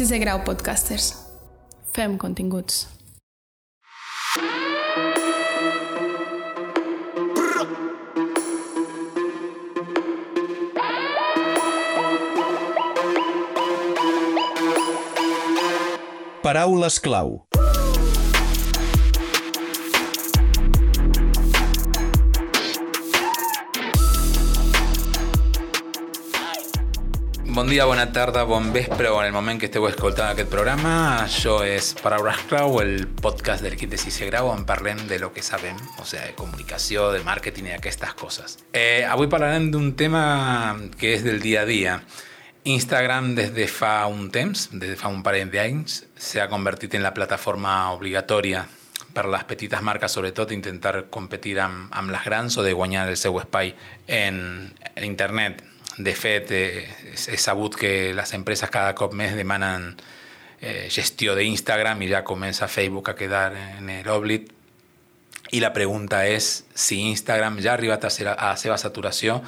Sisè grau podcasters. Fem continguts. Paraules clau. Bon dia, bona tarda, bon vespre o en el moment que esteu escoltant aquest programa. Això és Paraules Clau, el podcast de l'equip de Sisè Grau on parlem de lo que sabem, o sigui, de comunicació, de màrqueting i aquestes coses. Eh, avui parlarem d'un tema que és del dia a dia. Instagram des de fa un temps, des de fa un parell d'anys, en la plataforma obligatòria per les petites marques, sobretot, intentar competir amb, amb les grans o de guanyar el seu espai en, en internet. De fet, eh, és sabut que les empreses cada cop més demanen eh, gestió d'Instagram i ja comença Facebook a quedar en l'òblit. I la pregunta és si Instagram ja ha arribat a, ser, a la seva saturació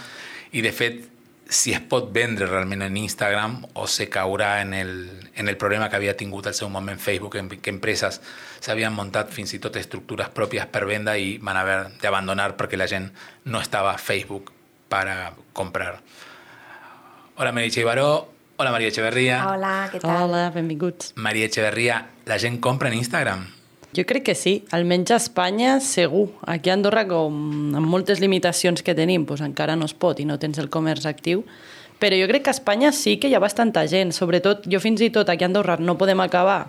i, de fet, si es pot vendre realment en Instagram o se caurà en el, en el problema que havia tingut al seu moment Facebook, en què empreses s'havien muntat fins i tot estructures pròpies per venda i van haver d'abandonar perquè la gent no estava a Facebook per comprar. Hola, Maria Baró. Hola, Maria Echeverría. Hola, què tal? Hola, benvinguts. Maria Echeverría, la gent compra en Instagram? Jo crec que sí, almenys a Espanya segur. Aquí a Andorra, com amb moltes limitacions que tenim, doncs encara no es pot i no tens el comerç actiu, però jo crec que a Espanya sí que hi ha bastanta gent, sobretot jo fins i tot aquí a Andorra no podem acabar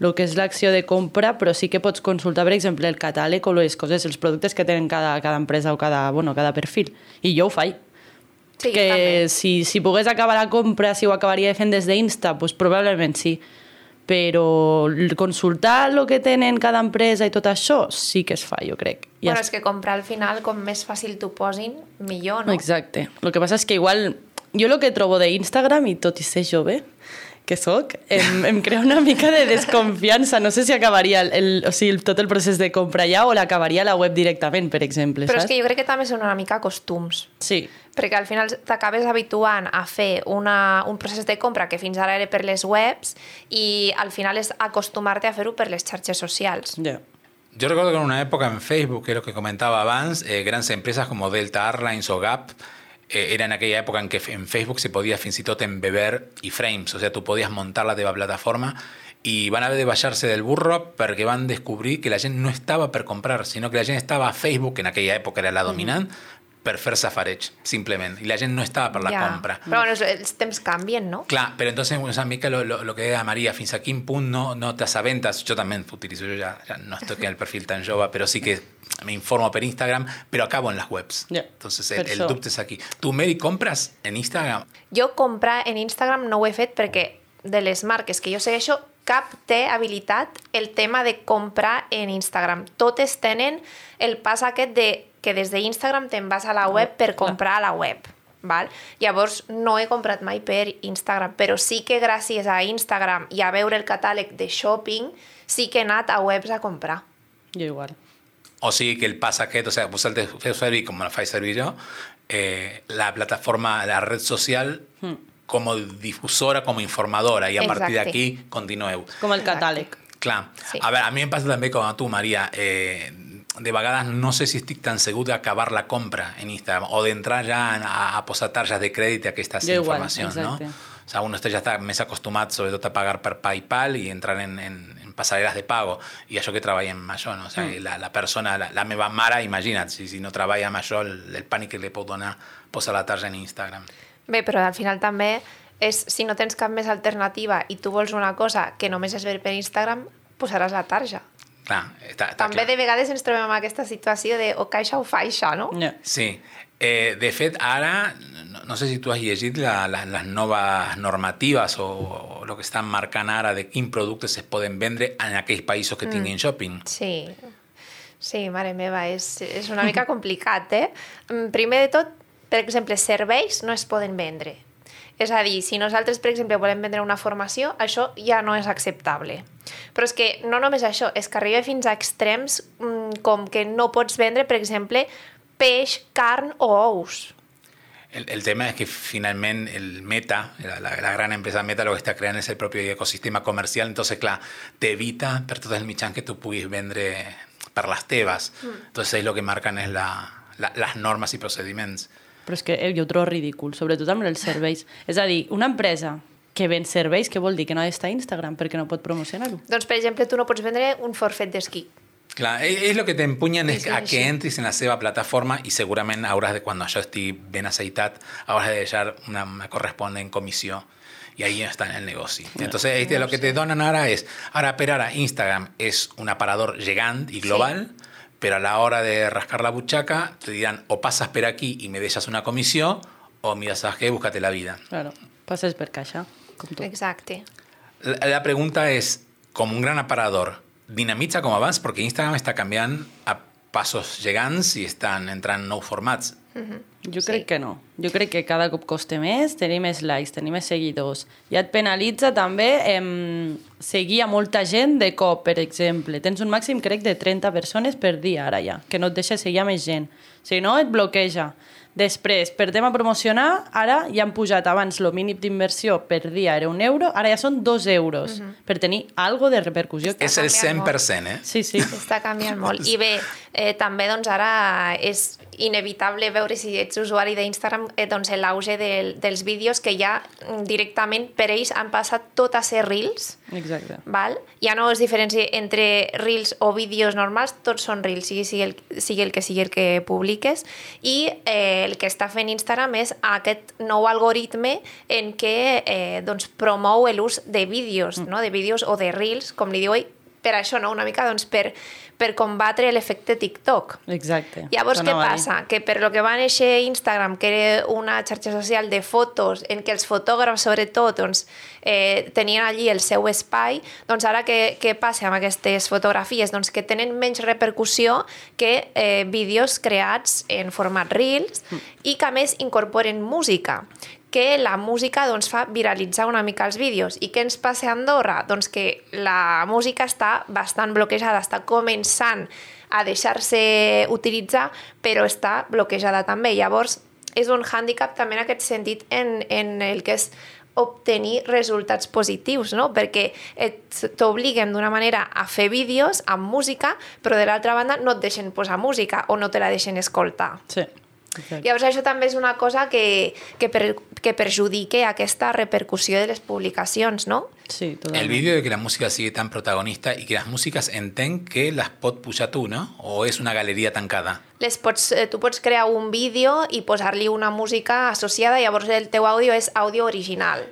el que és l'acció de compra, però sí que pots consultar, per exemple, el catàleg o les coses, els productes que tenen cada, cada empresa o cada, bueno, cada perfil. I jo ho faig. Sí, que també. si, si pogués acabar la compra, si ho acabaria fent des d'Insta, doncs probablement sí. Però consultar el que tenen cada empresa i tot això sí que es fa, jo crec. I Bueno, es- és que comprar al final, com més fàcil t'ho posin, millor, no? Exacte. El que passa és que igual jo el que trobo d'Instagram, i tot i ser jove, que sóc, em, em crea una mica de desconfiança. No sé si acabaria el, el, o sigui, tot el procés de compra ja o l'acabaria a la web directament, per exemple, Però és saps? que jo crec que també són una mica costums. Sí, Perquè al final t'acabes habituant a fer una, un procés de compra que fins ara era per les webs i al final és acostumar-te a fer-ho per les xarxes socials. ja. Yo recuerdo que en una época en Facebook, que es lo que comentaba Vance, eh, grandes empresas como Delta Airlines o Gap, era en aquella época en que en Facebook se podía tot embeber i frames, o sea, tú podías montar la teva plataforma i van haver de baixar-se del burro perquè van descobrir que la gent no estava per comprar, sinó que la gent estava a Facebook, que en aquella època era la dominant, per fer safareig, simplement. I la gent no estava per la Ja. compra. Però bueno, els temps canvien, no? Clar, pero entonces sea, Mica, lo, lo, lo que decía María, fins a quin punt no, no te asabentas, yo también utilizo, yo ya, ya no estoy en el perfil tan jove, pero sí que me informo por Instagram, pero acabo en las webs. Ja, Entonces el, el dubte és aquí. Tu, Mary, compres en Instagram? Jo comprar en Instagram no ho he fet perquè de les marques que jo segueixo, cap té habilitat el tema de comprar en Instagram. Totes tenen el pas aquest de que des d'Instagram te'n vas a la web per comprar a la web. Val? Llavors, no he comprat mai per Instagram, però sí que gràcies a Instagram i a veure el catàleg de shopping, sí que he anat a webs a comprar. Jo igual. O sigui que el pas aquest, o sea, vos el feu servir, com el faig servir jo, eh, la plataforma, la red social, como difusora, como informadora, i a partir Exacte. d'aquí continueu. Com el Exacte. catàleg. Clar. Sí. A veure, a mi em passa també com a tu, Maria. Eh, de vegades no sé si estic tan segur d'acabar la compra en Instagram o d'entrar ja a, a posar targes de crèdit i aquestes Jo igual, informacions, exacte. no? O sea, uno està, ja està més acostumat, sobretot, a pagar per PayPal i entrar en, en, en passareres de pago. I això que treballa amb això, no? O sea, Mm. la, la persona, la, la meva mare, imagina't, si, si no treballa amb això, el, el pànic que li pot donar posar la tarja en Instagram. Bé, però al final també és, si no tens cap més alternativa i tu vols una cosa que només es ve per Instagram, posaràs la tarja. Clar, està, està També clar. de vegades ens trobem amb aquesta situació de o caixa o faixa, no? Ja. Sí. Eh, de fet, ara, no, no sé si tu has llegit la, la, les noves normatives o, o el que estan marcant ara de quins productes es poden vendre en aquells països que tinguin shopping. Sí. Sí, mare meva, és, és una mica complicat, eh? Mm, Primer de tot, per exemple, serveis no es poden vendre. És a dir, si nosaltres, per exemple, volem vendre una formació, això ja no és acceptable. Però és que no només això, és que arriba fins a extrems mm, com que no pots vendre, per exemple, peix, carn o ous. El, el tema es que finalmente el Meta, la, la, la gran empresa Meta, lo que está creando es el propio ecosistema comercial, entonces, clar, t'evita per tot el mitjan que tu puguis vendre per les teves. Entonces, ells lo que marquen és la, la, les normes i procediments. Però és que eh, jo ho trobo ridícul, sobretot amb els serveis. És a dir, una empresa que ven serveis, què vol dir? Que no ha d'estar a Instagram perquè no pot promocionar-ho? Doncs, per exemple, tu no pots vendre un forfet d'esquí. Clar, és, és lo que t'empunyen és Sí, sí, a sí. que entris en la seva plataforma i segurament hauràs de, quan això estigui ben aceitat, hauràs de deixar una, una corresponent comissió y ahí está en el negocio. Entonces, este, lo que te donan ahora es, ahora, pero ahora Instagram es un aparador gigante y global, pero a la hora de rascar la buchaca te dirán o pasas por aquí y me dejas una comisión o mira, ¿sabes qué? Búscate la vida. Claro, passes per caixa, com tu. Exacte. La, la pregunta es, como un gran aparador, ¿dinamita como abans? Porque Instagram está cambiando a pasos gegants i estan entrant nous formats. Jo Sí. crec que no. Jo crec que cada cop costa més, tenir més likes, tenir més seguidors. I et penalitza també em, seguir a molta gent de cop, per exemple. Tens un màxim, crec, de 30 persones per dia ara ja, que no et deixa seguir a més gent. Si no, et bloqueja. Després, per tema promocionar, ara ja han pujat abans el mínim d'inversió per dia era un euro, ara ja són dos euros, per tenir algo de repercussió. Està És el canviant molt. 100%, eh? Sí, sí. Està canviant molt. I bé, eh, també doncs, ara és inevitable veure si ets usuari d'Instagram eh, doncs, l'auge del, dels vídeos que ja mm, directament per ells han passat tot a ser Reels. Exacte. Val? Ja no es diferencia entre reels o vídeos normals, tots són reels, sigui, sigui, el, sigui el que sigui el que publiques, i eh, el que està fent Instagram és aquest nou algoritme en què eh, doncs, promou l'ús de vídeos, no? de vídeos o de reels, com li diu ell, per això, no? una mica doncs, per, per combatre l'efecte TikTok. Exacte. Llavors, què T'anava a dir. passa? Que per lo que va néixer Instagram, que era una xarxa social de fotos, en què els fotògrafs, sobretot, doncs, eh, tenien allí el seu espai, doncs ara què, què passa amb aquestes fotografies? Doncs que tenen menys repercussió que eh, vídeos creats en format Reels i que a més incorporen música que la música doncs, fa viralitzar una mica els vídeos. I què ens passa a Andorra? Doncs que la música està bastant bloquejada, està començant a deixar-se utilitzar, però està bloquejada també. Llavors, és un hàndicap també en aquest sentit en, en el que és obtenir resultats positius, no? perquè t'obliguen d'una manera a fer vídeos amb música, però de l'altra banda no et deixen posar música o no te la deixen escoltar. Sí. Exacte. Llavors això també és una cosa que, que, per, que perjudica aquesta repercussió de les publicacions, no? Sí, El totalment. vídeo de que la música sigue tan protagonista y que las músicas enten que las pot pujar tú, ¿no? O es una galería tancada. Les pots, eh, tu pots crear un vídeo i posar-li una música associada, llavors el teu àudio és àudio original.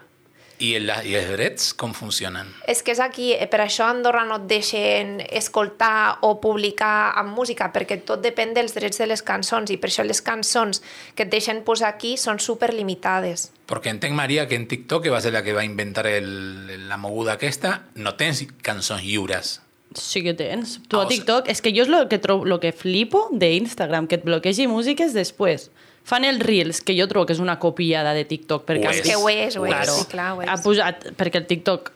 ¿Y, el, y els drets com funcionen? És que és aquí, eh, per això a Andorra no et deixen escoltar o publicar amb música, perquè tot depèn dels drets de les cançons i per això les cançons que et deixen posar aquí són superlimitades. Porque entenc, María, que en TikTok, que va a ser la que va a inventar el, la moguda aquesta, no tens cançons lliures. Sí que tens. Tu Ah, a o sigui- TikTok, és que jo és lo que, trobo, lo que flipo d'Instagram, que et bloquegi músiques després. Fan els Reels, que jo trobo que és una copiada de TikTok. Perquè Ho és. Que ho és, ho és, Claro. sí, clar, ho és. Ha pujat, perquè el TikTok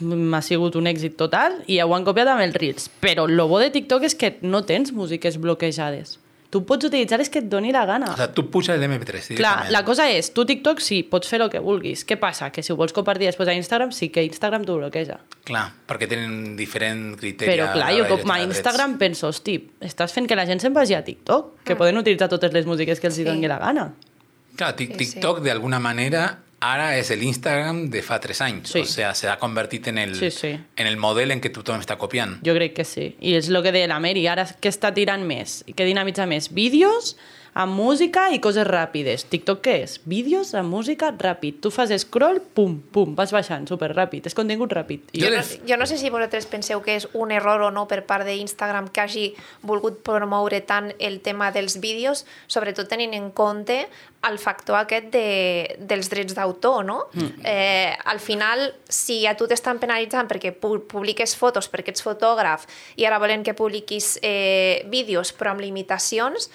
m'ha sigut un èxit total i ho han copiat amb els Reels. Però el bo de TikTok és que no tens músiques bloquejades. Tu pots utilitzar les que et doni la gana. O sea, tu pujas el MP3 Clar, la cosa és, tu TikTok sí, pots fer el que vulguis. Què passa? Que si ho vols compartir després a Instagram, sí que Instagram t'ho bloqueja. Clar, perquè tenen diferent criteri. Però clar, jo com a drets. Instagram penso, hosti, estàs fent que la gent se'n vagi a TikTok, que poden utilitzar totes les músiques que els Sí. hi doni la gana. Claro, Tik- Sí, TikTok de alguna manera ara és el Instagram de fa tres anys. Sí. O sea, se ha convertit en el, Sí, sí. en el model en què tothom està copiant. Jo crec que sí. I és el que deia la Mary, ara què està tirant més? Què dinamitza més? Vídeos amb música i coses ràpides. TikTok què és? Vídeos amb música ràpid. Tu fas scroll, pum, pum, vas baixant, super ràpid. És contingut ràpid. I Jo no, jo no sé si vosaltres penseu que és un error o no per part d'Instagram que hagi volgut promoure tant el tema dels vídeos, sobretot tenint en compte el factor aquest de, dels drets d'autor, no? Mm. Eh, al final, si a tu t'estan penalitzant perquè pu publiques fotos, perquè ets fotògraf, i ara volen que publiquis eh, vídeos però amb limitacions,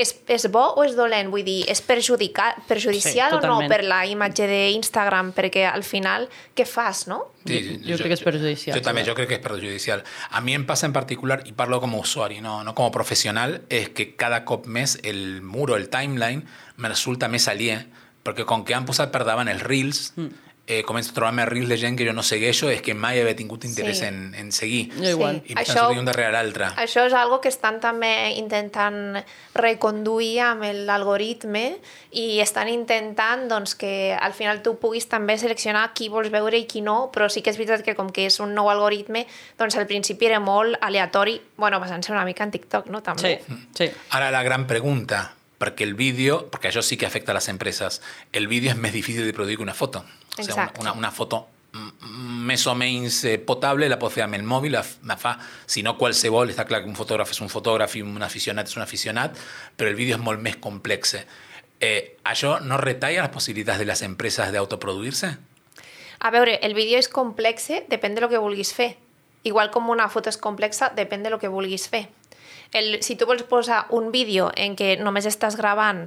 és, és bo o és dolent? Vull dir, és perjudicial Sí, o no per la imatge d'Instagram? Perquè al final, què fas, no? Sí, Yo creo que es perjudicial, Yo también, sí. yo creo que es perjudicial. A mí me pasa en particular, y parlo como usuario, no, no como profesional, es que cada cop mes el muro, el timeline, me resulta més aliè, perquè com que han posat per davant els Reels, Mm. Eh, començo a trobar-me Reels de gent que jo no segueixo, és que mai he tingut interès Sí. en, en seguir. Jo igual. I m'estan Això- un darrere l'altre. Això és algo que estan també intentant reconduir amb l'algoritme i estan intentant doncs, que al final tu puguis també seleccionar qui vols veure i qui no, però sí que és veritat que com que és un nou algoritme, doncs al principi era molt aleatori, bueno, basant-se una mica en TikTok, no? Sí, També. sí. Ara la gran pregunta, perquè el vídeo, perquè això sí que afecta a les empreses, el vídeo és més difícil de produir que una foto. O sea, una, una, una foto més o menys eh, potable la pots fer amb el mòbil, la, la fa, si no qualsevol, està clar que un fotògraf és un fotògraf i un aficionat és un aficionat, però el vídeo és molt més complex. Eh, això no retalla les possibilitats de les empreses d'autoproduir-se? A veure, el vídeo és complex, depèn de lo que vulguis fer. Igual com una foto és complexa, depèn de lo que vulguis fer. El, si tu vols posar un vídeo en què només estàs gravant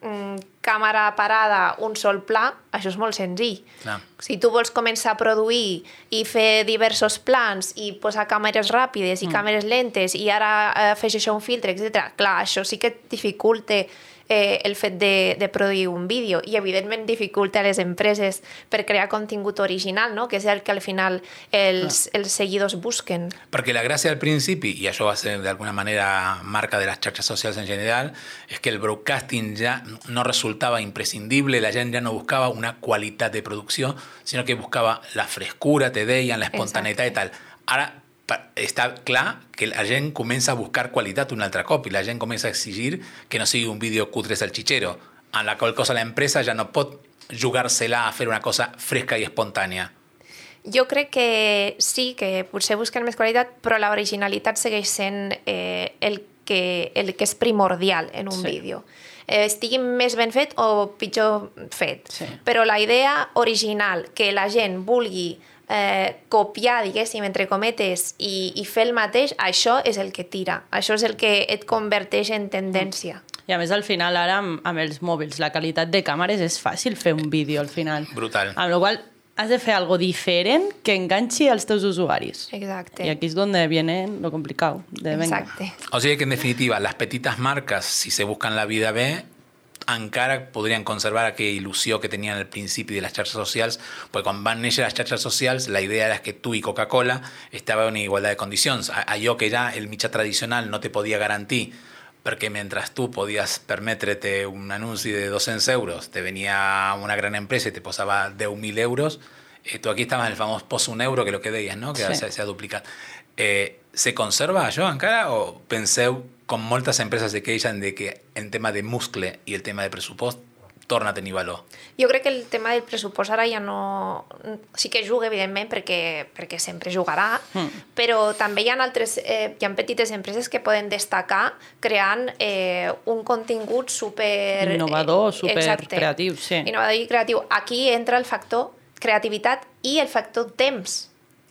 mm, càmera parada, un sol pla, això és molt senzill. Clar. Si tu vols començar a produir i fer diversos plans i posar càmeres ràpides i mm. càmeres lentes i ara eh, fes això un filtre, etc. Clar, això sí que et dificulta eh, el fet de, de produir un vídeo i evidentment dificulta a les empreses per crear contingut original, no? que és el que al final els, els seguidors busquen. Perquè la gràcia al principi, i això va ser d'alguna manera marca de les xarxes socials en general, és que el broadcasting ja no resultava imprescindible, la gent ja no buscava una qualitat de producció, sinó que buscava la frescura, te deien, la espontaneïtat i tal. Pa- està clar que la gent comença a buscar qualitat un altre cop i la gent comença a exigir que no sigui un vídeo cutre salchichero, en la qual cosa l'empresa ja no pot jugar-se-la a fer una cosa fresca i espontània. Jo crec que sí, que potser busquen més qualitat, però la originalitat segueix sent eh, el, que, el que és primordial en un Sí. vídeo. Eh, estigui més ben fet o pitjor fet. Sí. Però la idea original, que la gent vulgui eh, copiar, diguéssim, entre cometes, i, i fer el mateix, això és el que tira. Això és el que et converteix en tendència. I a més, al final, ara, amb, amb els mòbils, la qualitat de càmeres és fàcil fer un vídeo, al final. Brutal. Amb la qual has de fer algo diferent que enganchi als teus usuaris. Exacte. Y aquí es donde viene lo complicado. De, venga. Exacte. O sigui que, en definitiva, les petites marques, si se buscan la vida bé, encara podrien conservar aquella il·lusió que tenien al principi de les xarxes socials, perquè quan van néixer les xarxes socials, la idea era que tu i Coca-Cola estava en igualtat de condicions. A- Allò que ja el mitjà tradicional no te podia garantir, perquè mentre tu podies permetre'te un anunci de 200 euros, te venia una gran empresa i te posava 10.000 euros, eh, tu aquí estaves en el famós poso un euro, que lo que deies, no? que Sí. sí. s'ha duplicat. Eh, se conserva això encara o penseu, com moltes empreses se queixen de que en tema de muscle i el tema de pressupost torna a tenir valor? Jo crec que el tema del pressupost ara ja no... Sí que juga, evidentment, perquè, perquè sempre jugarà, Mm. però també hi ha altres... Eh, hi ha petites empreses que poden destacar creant eh, un contingut super... Innovador, eh, super exacte. creatiu, sí. Innovador i creatiu. Aquí entra el factor creativitat i el factor temps,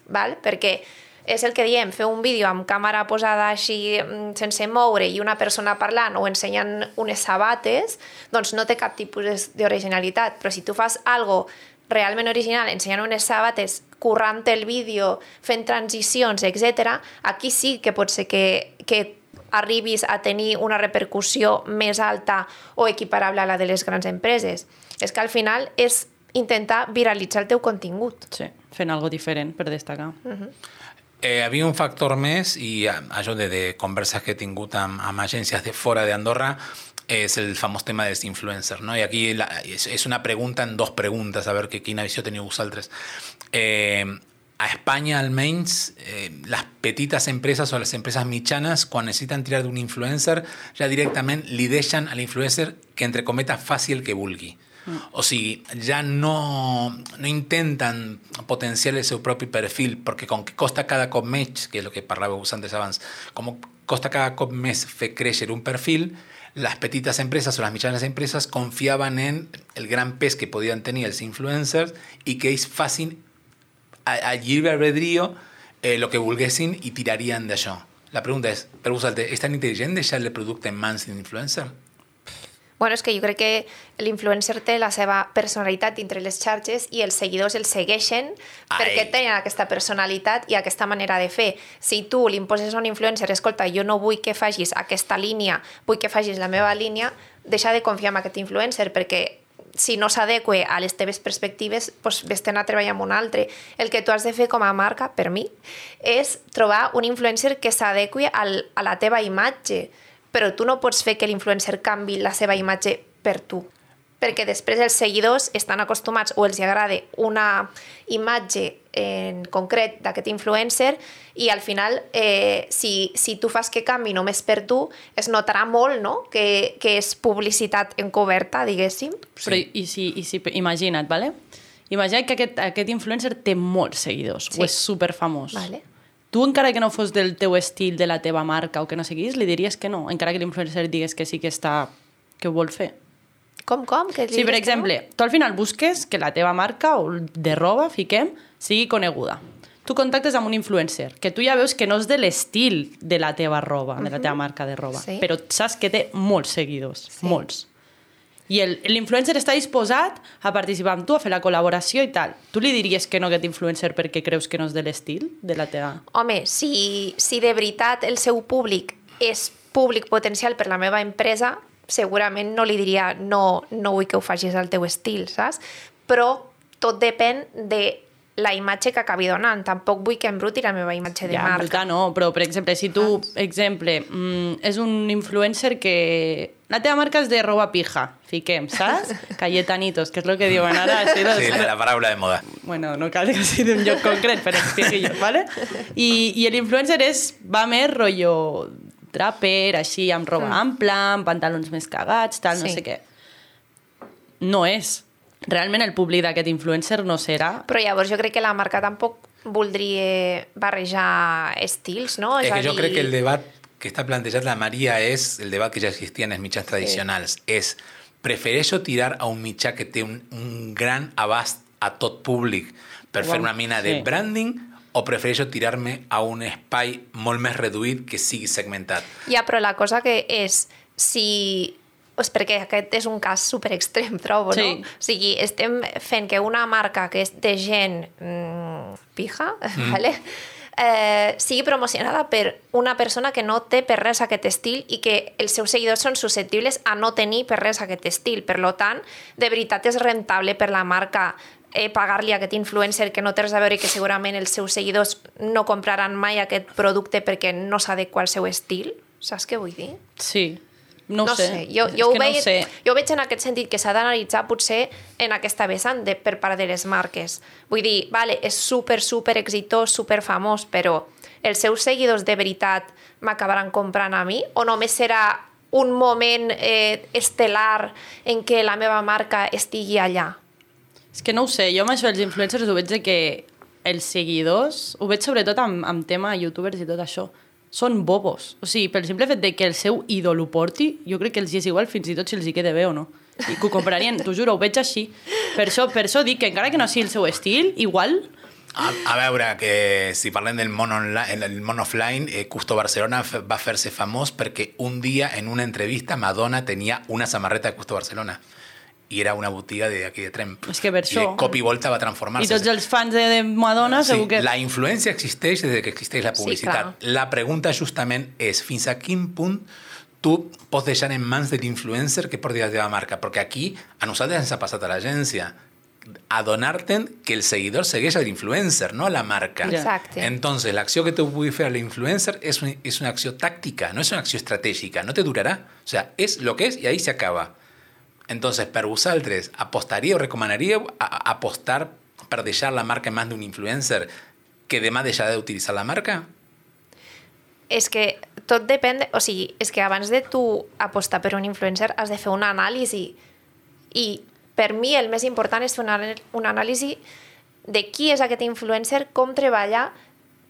val? perquè és el que diem, fer un vídeo amb càmera posada així mm, sense moure i una persona parlant o ensenyant unes sabates, doncs no té cap tipus de- d'originalitat. Però si tu fas algo realment original, ensenyant unes sabates, currant el vídeo, fent transicions, etc, aquí sí que pot ser que, que arribis a tenir una repercussió més alta o equiparable a la de les grans empreses. És que al final és intentar viralitzar el teu contingut. Sí, fent algo diferent per destacar. Eh, un factor més i això de, de converses que he tingut amb, amb agències de fora d'Andorra és el famós tema dels influencers, no? I aquí la, una pregunta en dos preguntes, a veure que, quina visió teniu vosaltres. Eh, a Espanya, almenys, eh, les petites empreses o les empreses mitjanes, quan necessiten tirar d'un influencer, ja directament li deixen a l'influencer que, entre cometes, faci el que vulgui. O sigui, ja no, no intenten potenciar el seu propi perfil, perquè com que costa cada cop més, que és el que parlàveu antes abans, com costa cada cop més fer créixer un perfil, les petites empreses o les mitjanes empreses confiaven en el gran pes que podien tenir els influencers i que ells facin a, a lliure albedrío eh, lo que volguessin i tirarien d'això. La pregunta és, per vosaltres, és tan intel·ligent deixar-le producte en mans d'un influencer? Bueno, és que jo crec que l'influencer té la seva personalitat dintre les xarxes i els seguidors el segueixen Ai. perquè tenen aquesta personalitat i aquesta manera de fer. Si tu li imposes a un influencer, escolta, jo no vull que facis aquesta línia, vull que facis la meva línia, deixa de confiar en aquest influencer perquè si no s'adequa a les teves perspectives, doncs vés-te'n a treballar amb un altre. El que tu has de fer com a marca, per mi, és trobar un influencer que s'adequi al- a la teva imatge, però tu no pots fer que l'influencer canvi la seva imatge per tu perquè després els seguidors estan acostumats o els hi agrada una imatge en concret d'aquest influencer i al final, eh, si, si tu fas que canvi només per tu, es notarà molt no? que, que és publicitat encoberta, diguéssim. Sí. Però i si, i si, imagina't, vale? Imagina't que aquest, aquest influencer té molts seguidors Sí. o és superfamós. Vale. Tu, encara que no fos del teu estil, de la teva marca o que no seguis, li diries que no, encara que l'influencer digués que sí que està... que ho vol fer. Com, com? Que Sí, per que no? exemple, tu al final busques que la teva marca o de roba, fiquem, sigui coneguda. Tu contactes amb un influencer, que tu ja veus que no és de l'estil de la teva roba, de la teva marca de roba, Sí. però saps que té molts seguidors, Sí. molts. I l'influencer està disposat a participar amb tu, a fer la col·laboració i tal. Tu li diries que no aquest influencer perquè creus que no és de l'estil de la teva... Home, si, si de veritat el seu públic és públic potencial per la meva empresa, segurament no li diria no, no vull que ho facis al teu estil, saps? Però tot depèn de la imatge que acabi donant. Tampoc vull que embruti la meva imatge de ja, marca. brutal, no, però per exemple, si tu, exemple, mm, és un influencer que... La teva marca és de roba pija, fiquem, saps? Cayetanitos, que és el que diuen ara. Així, doncs, Sí, la paraula de moda. Bueno, no cal que sigui d'un lloc concret, però pijillos, ¿vale? I, I l'influencer és, va més rotllo traper, així, amb roba mm. ampla, amb pantalons més cagats, tal, no Sí. sé què. No és. Realment el públic d'aquest influencer no serà... Però llavors jo crec que la marca tampoc voldria barrejar estils, no? Es a que yo dir- creo que el debate que está planteado la María es el debate que ya existía en las michas tradicionales. Es, ¿prefereix yo tirar a un mitjà que té un, un gran abast a tot públic per fer Wow, una mina de sí. branding o prefereixo tirarme a un espai molt més reduït que sigui segmentat? Ja, però la cosa que és, si... Pues perquè aquest és un cas super extrem, trobo, Sí. no? O sigui, estem fent que una marca que és de gent mm, pija, mm. ¿vale? eh, sigui promocionada per una persona que no té per res aquest estil i que els seus seguidors són susceptibles a no tenir per res aquest estil. Per lo tant, de veritat és rentable per la marca eh, pagar-li a aquest influencer que no té res a veure i que segurament els seus seguidors no compraran mai aquest producte perquè no s'adequa al seu estil. Saps què vull dir? Sí. No, no sé. sé. Jo, jo, ho que no veig, sé. jo ho veig en aquest sentit que s'ha d'analitzar potser en aquesta vessant de, per part de les marques. Vull dir, vale, és super, super exitós, super famós, però els seus seguidors de veritat m'acabaran comprant a mi o només serà un moment eh, estel·lar en què la meva marca estigui allà? És que no ho sé, jo amb això dels influencers ho veig de que els seguidors, ho veig sobretot amb, amb tema youtubers i tot això, són bobos. O sigui, pel simple fet de que el seu ídol ho porti, jo crec que els és igual fins i tot si els hi queda bé o no. I que ho comprarien, t'ho juro, ho veig així. Per això, per això dic que encara que no sigui el seu estil, igual... A, a veure, que si parlem del món, online, el món offline, eh, Custo Barcelona va fer-se famós perquè un dia en una entrevista Madonna tenia una samarreta de Custo Barcelona i era una botiga de aquí de Tremp. És que per I això- de cop i volta va transformar-se. I tots els fans de, de Madonna Sí, segur que... La influència existeix des de que existeix la Sí, publicitat. clar. la pregunta justament és fins a quin punt tu pots deixar en mans de l'influencer que porti la teva marca? Perquè aquí a nosaltres ens ha passat a l'agència adonar-te'n que el seguidor segueix a l'influencer, no a la marca. Exacte. Entonces, l'acció que tu puguis fer a l'influencer és, un, és una acció tàctica, no és una acció estratègica, no te durarà. O sea, és lo que és i ahí se acaba. Entonces, per vosaltres, apostaríeu, recomanaríeu a, a apostar per deixar la marca en mans d'un influencer que demà deixarà d'utilitzar la marca? És que tot depèn... De, o sigui, és que abans de tu apostar per un influencer has de fer una anàlisi i per mi el més important és fer una, una anàlisi de qui és aquest influencer, com treballa,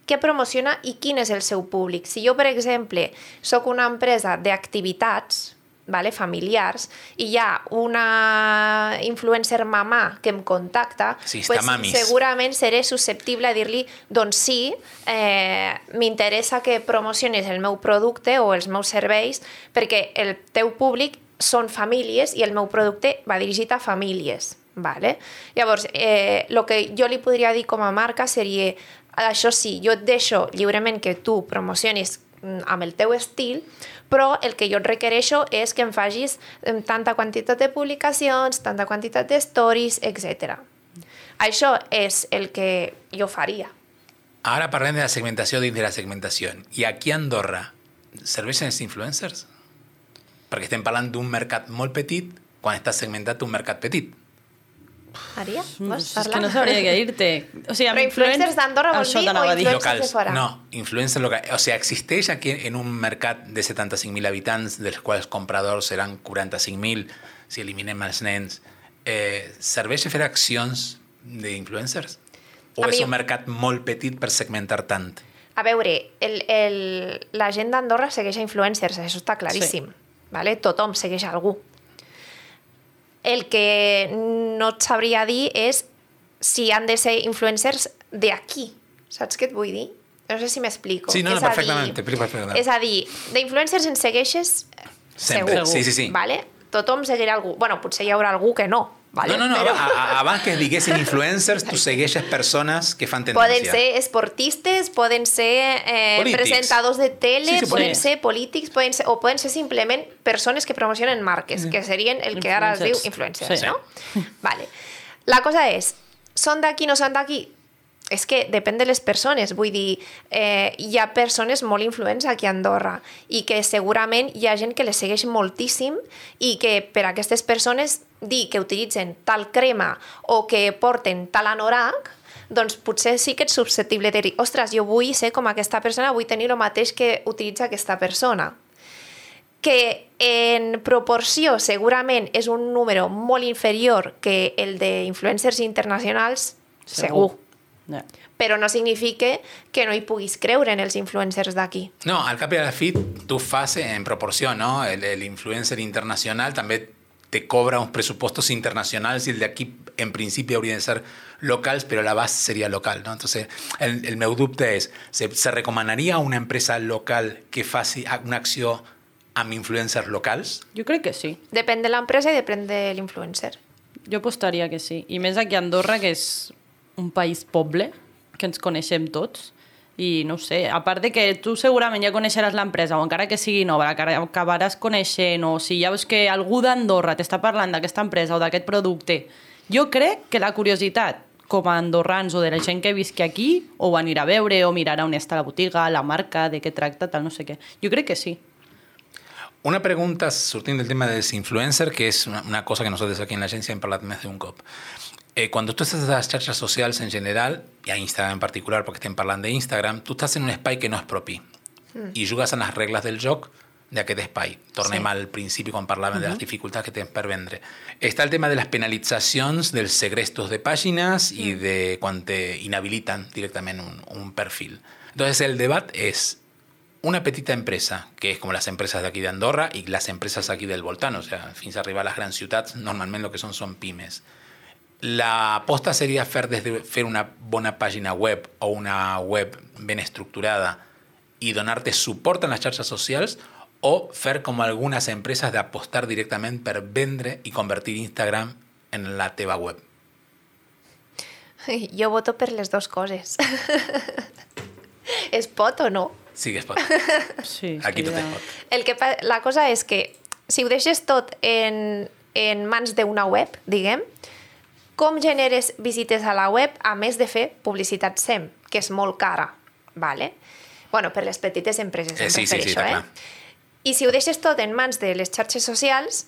què promociona i quin és el seu públic. Si jo, per exemple, sóc una empresa d'activitats, vale, familiars, i hi ha una influencer mamà que em contacta, Sí, mamis. segurament seré susceptible a dir-li doncs sí, eh, m'interessa que promocionis el meu producte o els meus serveis perquè el teu públic són famílies i el meu producte va dirigit a famílies. Vale? Llavors, eh, el que jo li podria dir com a marca seria això sí, jo et deixo lliurement que tu promocionis amb el teu estil, però el que jo et requereixo és que em facis tanta quantitat de publicacions, tanta quantitat de stories, etc. Això és el que jo faria. Ara parlem de la segmentació dins de la segmentació. I aquí a Andorra serveixen els influencers? Perquè estem parlant d'un mercat molt petit quan està segmentat un mercat petit. Maria, No, vols és parlar? que no sabria què dir-te. O sigui, Però influencers d'Andorra vol dir o influencers locals. de fora? No, influencers locals. O sea, existeix aquí en un mercat de 75.000 habitants, dels quals compradors seran 45.000, si eliminem els nens. Eh, serveix fer accions d'influencers? O A és mi- un mercat molt petit per segmentar tant? A veure, el, el, la gent d'Andorra segueix a influencers, això està claríssim. Vale? Tothom segueix algú. El que no et sabria dir és si han de ser influencers d'aquí. Saps què et vull dir? No sé si m'explico. Sí, no, no, perfectament, dir- perfectament. És a dir, d'influencers en segueixes Sempre, segur. sí, sí, sí. Vale? Tothom seguirà algú. bueno, potser hi haurà algú que no. Vale? No, no, no, Però- a- a- abans que es diguessin influencers, tu segueixes persones que fan tendència. Poden ser esportistes, poden ser eh, Polítics. presentadors de tele, Sí, sí, poden polítics. ser polítics, poden ser, o poden ser simplement persones que promocionen marques, que serien el que ara es diu Influencers. influencers, Sí. no? Vale. La cosa és, són d'aquí, no són d'aquí? És que depèn de les persones, vull dir, eh, hi ha persones molt influents aquí a Andorra i que segurament hi ha gent que les segueix moltíssim i que per a aquestes persones dir que utilitzen tal crema o que porten tal anorac doncs potser sí que ets susceptible de dir ostres, jo vull ser com aquesta persona, vull tenir el mateix que utilitza aquesta persona que en proporció segurament és un número molt inferior que el d'influencers internacionals, segur. segur. Ja. Però no significa que no hi puguis creure en els influencers d'aquí. No, al cap i a la fi, tu fas en proporció, ¿no? El, el influencer internacional també te cobra uns pressupostos internacionals i el d'aquí en principi haurien de ser locals, però la base seria local, ¿no? Entonces, el, el meu dubte és, se, se recomanaria a una empresa local que faci una acció amb influencers locals? Jo crec que sí. Depèn de l'empresa i depèn de l'influencer. Jo apostaria que sí. I més aquí a Andorra, que és un país poble, que ens coneixem tots. I no sé, a part de que tu segurament ja coneixeràs l'empresa, o encara que sigui nova, acabaràs coneixent, o si ja veus que algú d'Andorra t'està parlant d'aquesta empresa o d'aquest producte, jo crec que la curiositat com a andorrans o de la gent que visqui aquí, o anirà a veure, o mirarà on està la botiga, la marca, de què tracta, tal, no sé què. Jo crec que sí. Una pregunta sortint del tema dels influencers, que és una cosa que nosaltres aquí en l'agència hem parlat més d'un cop. Eh, quan tu estàs a les xarxes socials en general, i a Instagram en particular, perquè estem parlant d'Instagram, tu estàs en un espai que no és propi mm. i jugues en les regles del joc d'aquest espai. Tornem sí. al principi quan parlàvem uh -huh. de les dificultats que tens per vendre. Està el tema de les penalitzacions dels segrestos de pàgines mm. i de quan te inhabiliten directament un, un perfil. Entonces el debat és una petita empresa, que és com les empreses d'aquí d'Andorra i les empreses aquí del voltant, o sea, fins a arribar a les grans ciutats, normalment el que són són pimes. La aposta seria fer, des de, fer una bona pàgina web o una web ben estructurada i donar-te suport en les xarxes socials o fer com algunes empreses d'apostar directament per vendre i convertir Instagram en la teva web. Jo voto per les dues coses. es pot o no? Sí que es pot. Sí, Aquí tot seria- es pot. El que la cosa és que si ho deixes tot en, en mans d'una web, diguem, com generes visites a la web a més de fer publicitat SEM, que és molt cara, vale? bueno, per les petites empreses, Eh, sí, sí, sí, eh? clar. I si ho deixes tot en mans de les xarxes socials,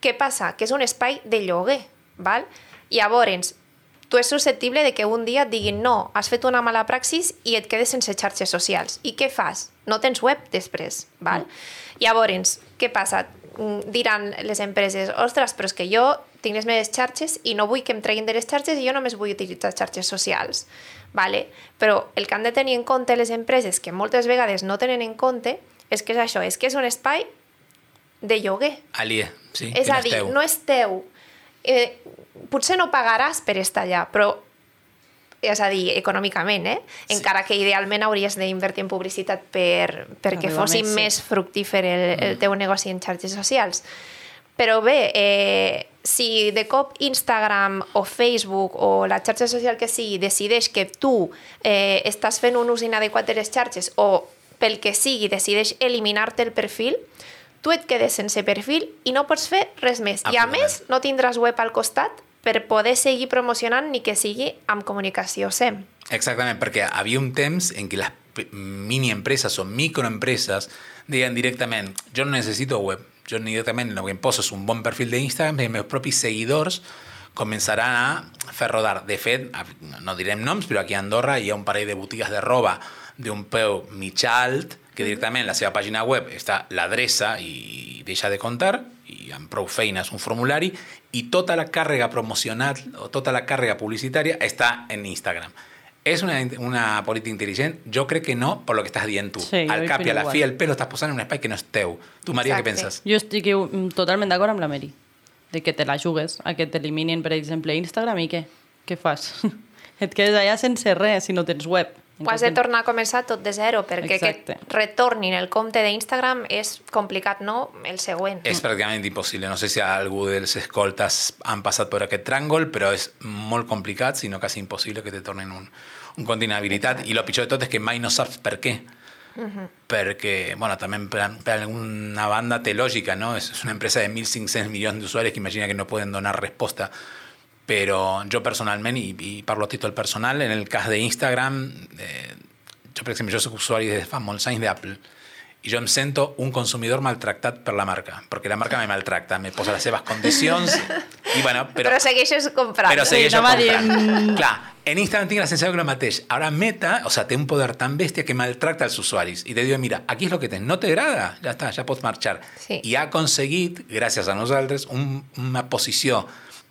què passa? Que és un espai de lloguer, val? Llavors, tu és susceptible de que un dia et diguin no, has fet una mala praxis i et quedes sense xarxes socials. I què fas? No tens web després, val? Mm. Llavors, què passa? Mm, Diran les empreses, ostres, però és que jo tinc les meves xarxes i no vull que em treguin de les xarxes i jo només vull utilitzar xarxes socials. Vale? Però el que han de tenir en compte les empreses, que moltes vegades no tenen en compte, és que és això, és que és un espai de lloguer. Alié, sí. és a dir, teu. no és teu. Eh, potser no pagaràs per estar allà, però és a dir, econòmicament, eh? Sí. encara que idealment hauries d'invertir en publicitat per, perquè Arribar fossi més, sí. més fructífer el, Mm. el teu negoci en xarxes socials. Però bé, eh, si de cop Instagram o Facebook o la xarxa social que sigui decideix que tu eh, estàs fent un ús inadequat de les xarxes o pel que sigui decideix eliminar-te el perfil, tu et quedes sense perfil i no pots fer res més. I a més, no tindràs web al costat per poder seguir promocionant ni que sigui amb comunicació SEM. Exactament, perquè havia un temps en què les pe- mini empreses o microempreses deien directament, jo no necessito web, jo directament el que em poso és un bon perfil d'Instagram i els meus propis seguidors començaran a fer rodar. De fet, no direm noms, però aquí a Andorra hi ha un parell de botigues de roba d'un peu mig alt que directament la seva pàgina web està l'adreça i deixa de comptar i amb prou feines un formulari i tota la càrrega promocional o tota la càrrega publicitària està en Instagram. És una, una política intel·ligent? Jo crec que no, per lo que estàs dient tu. Sí, Al cap i a la fi, el pelo estàs posant en un espai que no és teu. Tu, Maria, què Exacte. penses? Jo estic mm, totalment d'acord amb la Mary. De que te la jugues, a que t'eliminin, per exemple, Instagram i què? Què fas? Et quedes allà sense res si no tens web. Ho has de tornar a començar tot de zero, perquè Exacte. que et retornin el compte d'Instagram és complicat, no? El següent. És pràcticament impossible. No sé si algú dels escoltes han passat per aquest tràngol, però és molt complicat, si no quasi impossible que te tornin un, un compte inhabilitat. I el pitjor de tot és que mai no saps per què. Perquè, bueno, també per, per alguna banda té lògica, no? És és una empresa de 1.500 milions d'usuaris que imagina que no poden donar resposta. Però jo personalment, i, i parlo a títol personal, en el cas d'Instagram, eh, jo, per exemple, jo soc usuari de fa molts anys d'Apple, i jo em sento un consumidor maltractat per la marca, perquè la marca me maltracta, me posa les seves condicions, i bueno, Però, però, segueixes comprant. però segueixo a dir, comprant. Clar, en Instagram tinc la sensació que el mateix. Ara Meta, o sea, té un poder tan bèstia que maltracta als usuaris i te diu, mira, aquí és el que tens, no t'agrada, ja està, ja pots marxar. Sí. I ha aconseguit, gràcies a nosaltres, un, una posició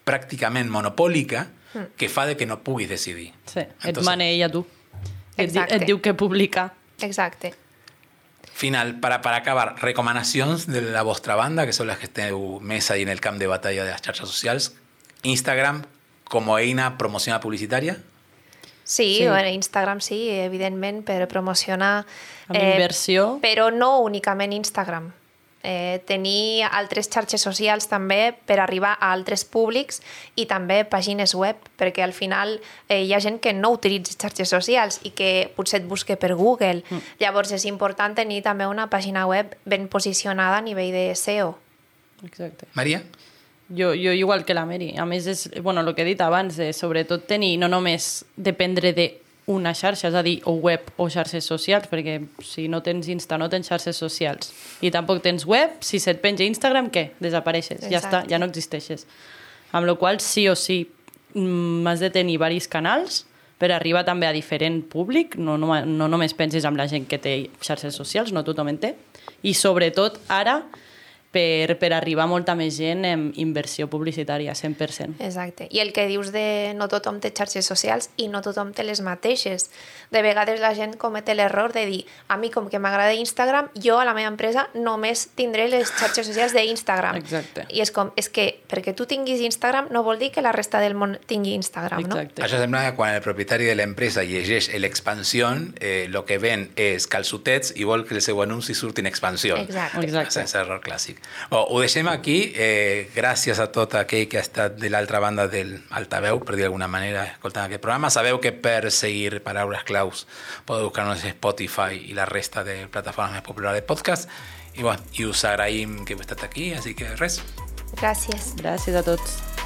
pràcticament monopòlica que fa de que no puguis decidir. Sí, et Entonces- mana ella tu. Et, di, Exacte. et diu que publica. Exacte. Final, para, para acabar, recomanacions de la vostra banda, que són les que esteu més ahí en el camp de batalla de les xarxes socials. Instagram com a eina promociona publicitària. Sí, Sí. Bueno, Instagram sí, evidentment, per promocionar... Amb inversió. Però no únicament Instagram. Eh, tenir altres xarxes socials també per arribar a altres públics i també pàgines web, perquè al final eh, hi ha gent que no utilitza xarxes socials i que potser et busque per Google. Mm. Llavors és important tenir també una pàgina web ben posicionada a nivell de SEO. Exacte. Maria? Jo, jo igual que la Mary. A més, és, bueno, el que he dit abans, de sobretot tenir, no només dependre de una xarxa, és a dir, o web o xarxes socials, perquè si no tens Insta no tens xarxes socials i tampoc tens web, si se't penja Instagram, què? Desapareixes, ja està, Exacte. ja no existeixes. Amb la qual sí o sí mm, has de tenir diversos canals per arribar també a diferent públic, no, no, no només pensis amb la gent que té xarxes socials, no tothom en té, i sobretot ara per, per arribar a molta més gent en inversió publicitària, 100%. Exacte. I el que dius de no tothom té xarxes socials i no tothom té les mateixes. De vegades la gent comet l'error de dir a mi com que m'agrada Instagram, jo a la meva empresa només tindré les xarxes socials d'Instagram. Exacte. I és com, és que perquè tu tinguis Instagram no vol dir que la resta del món tingui Instagram, Exacte. Això sembla que quan el propietari de l'empresa llegeix l'expansió, eh, lo que ven és calçotets i vol que el seu anunci surti en expansió. no? Exacte. Exacte. Sense error clàssic. Bon, ho deixem aquí. Eh, gràcies a tot aquell que ha estat de l'altra banda del altaveu, per dir d'alguna manera, escoltant aquest programa. Sabeu que per seguir paraules claus podeu buscar-nos a Spotify i la resta de plataformes més populars de podcast. I, bueno, i us agraïm que heu estat aquí, així que res. Gràcies. Gràcies a tots.